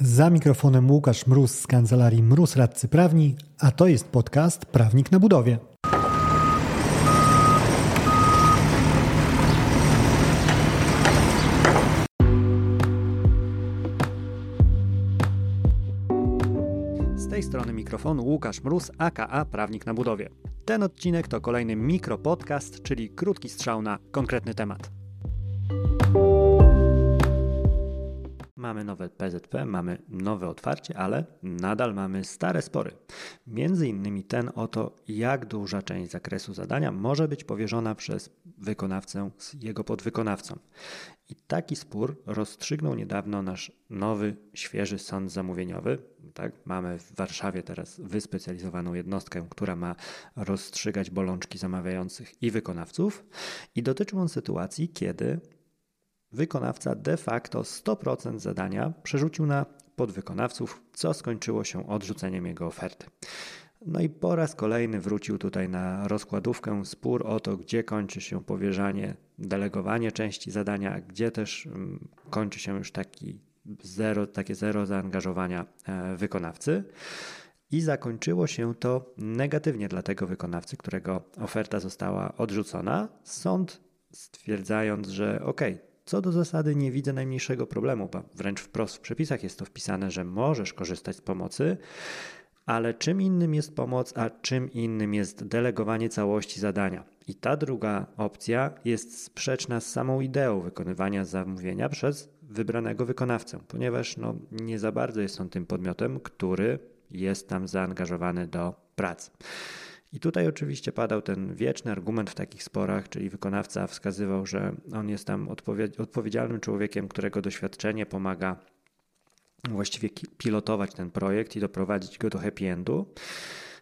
Za mikrofonem Łukasz Mróz z kancelarii Mróz Radcy Prawni, a to jest podcast Prawnik na budowie. Z tej strony mikrofonu Łukasz Mróz, aka Prawnik na budowie. Ten odcinek to kolejny mikropodcast, czyli krótki strzał na konkretny temat. Mamy nowe PZP, mamy nowe otwarcie, ale nadal mamy stare spory. Między innymi ten o to, jak duża część zakresu zadania może być powierzona przez wykonawcę z jego podwykonawcą. I taki spór rozstrzygnął niedawno nasz nowy, świeży sąd zamówieniowy. Tak, mamy w Warszawie teraz wyspecjalizowaną jednostkę, która ma rozstrzygać bolączki zamawiających i wykonawców. I dotyczył on sytuacji, kiedy wykonawca de facto 100% zadania przerzucił na podwykonawców, co skończyło się odrzuceniem jego oferty. No i po raz kolejny wrócił tutaj na rozkładówkę spór o to, gdzie kończy się powierzanie, delegowanie części zadania, gdzie też mm, kończy się już taki zero, takie zero zaangażowania e, wykonawcy. I zakończyło się to negatywnie dla tego wykonawcy, którego oferta została odrzucona. Sąd stwierdzając, że ok, co do zasady nie widzę najmniejszego problemu, bo wręcz wprost w przepisach jest to wpisane, że możesz korzystać z pomocy, ale czym innym jest pomoc, a czym innym jest delegowanie całości zadania. I ta druga opcja jest sprzeczna z samą ideą wykonywania zamówienia przez wybranego wykonawcę, ponieważ no, nie za bardzo jest on tym podmiotem, który jest tam zaangażowany do pracy. I tutaj oczywiście padał ten wieczny argument w takich sporach, czyli wykonawca wskazywał, że on jest tam odpowiedzialnym człowiekiem, którego doświadczenie pomaga właściwie pilotować ten projekt i doprowadzić go do happy endu.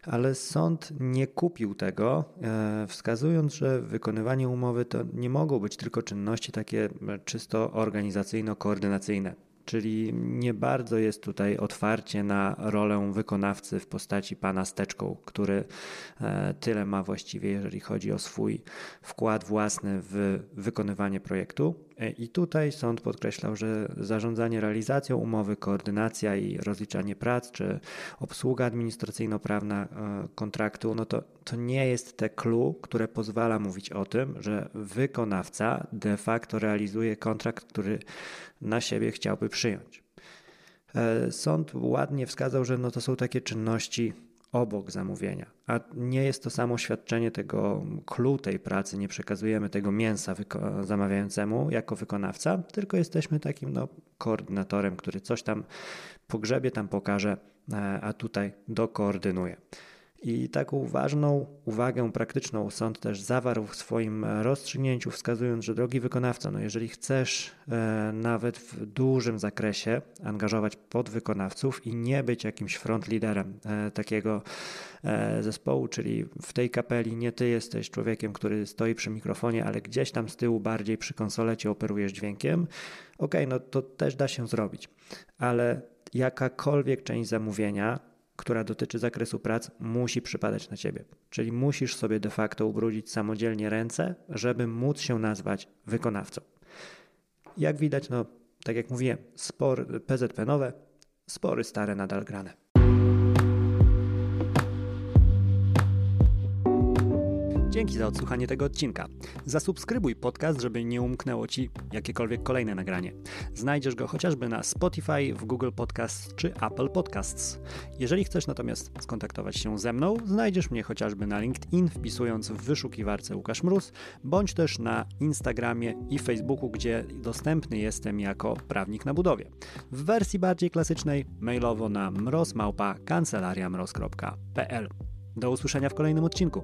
Ale sąd nie kupił tego, e, wskazując, że wykonywanie umowy to nie mogą być tylko czynności takie czysto organizacyjno-koordynacyjne czyli nie bardzo jest tutaj otwarcie na rolę wykonawcy w postaci pana Steczką, który e, tyle ma właściwie, jeżeli chodzi o swój wkład własny w wykonywanie projektu. E, I tutaj sąd podkreślał, że zarządzanie realizacją umowy, koordynacja i rozliczanie prac, czy obsługa administracyjno-prawna e, kontraktu, no to, to nie jest te clue, które pozwala mówić o tym, że wykonawca de facto realizuje kontrakt, który na siebie chciałby przyjąć. E, sąd ładnie wskazał, że no to są takie czynności obok zamówienia, a nie jest to samo świadczenie tego clue tej pracy, nie przekazujemy tego mięsa zamawiającemu jako wykonawca, tylko jesteśmy takim no, koordynatorem, który coś tam pogrzebie, tam pokaże, e, a tutaj dokoordynuje. I taką ważną uwagę praktyczną sąd też zawarł w swoim rozstrzygnięciu, wskazując, że drogi wykonawca, no jeżeli chcesz e, nawet w dużym zakresie angażować podwykonawców i nie być jakimś front liderem e, takiego e, zespołu, czyli w tej kapeli nie ty jesteś człowiekiem, który stoi przy mikrofonie, ale gdzieś tam z tyłu bardziej przy konsolecie operujesz dźwiękiem, ok, no to też da się zrobić, ale jakakolwiek część zamówienia która dotyczy zakresu prac, musi przypadać na ciebie. Czyli musisz sobie de facto ubrudzić samodzielnie ręce, żeby móc się nazwać wykonawcą. Jak widać, no tak jak mówiłem, spor PZP nowe, spory stare nadal grane. Dzięki za odsłuchanie tego odcinka. Zasubskrybuj podcast, żeby nie umknęło Ci jakiekolwiek kolejne nagranie. Znajdziesz go chociażby na Spotify, w Google Podcasts czy Apple Podcasts. Jeżeli chcesz natomiast skontaktować się ze mną, znajdziesz mnie chociażby na LinkedIn, wpisując w wyszukiwarce Łukasz Mróz, bądź też na Instagramie i Facebooku, gdzie dostępny jestem jako prawnik na budowie. W wersji bardziej klasycznej mailowo na mrozmałpa kancelariamroz.pl. Do usłyszenia w kolejnym odcinku.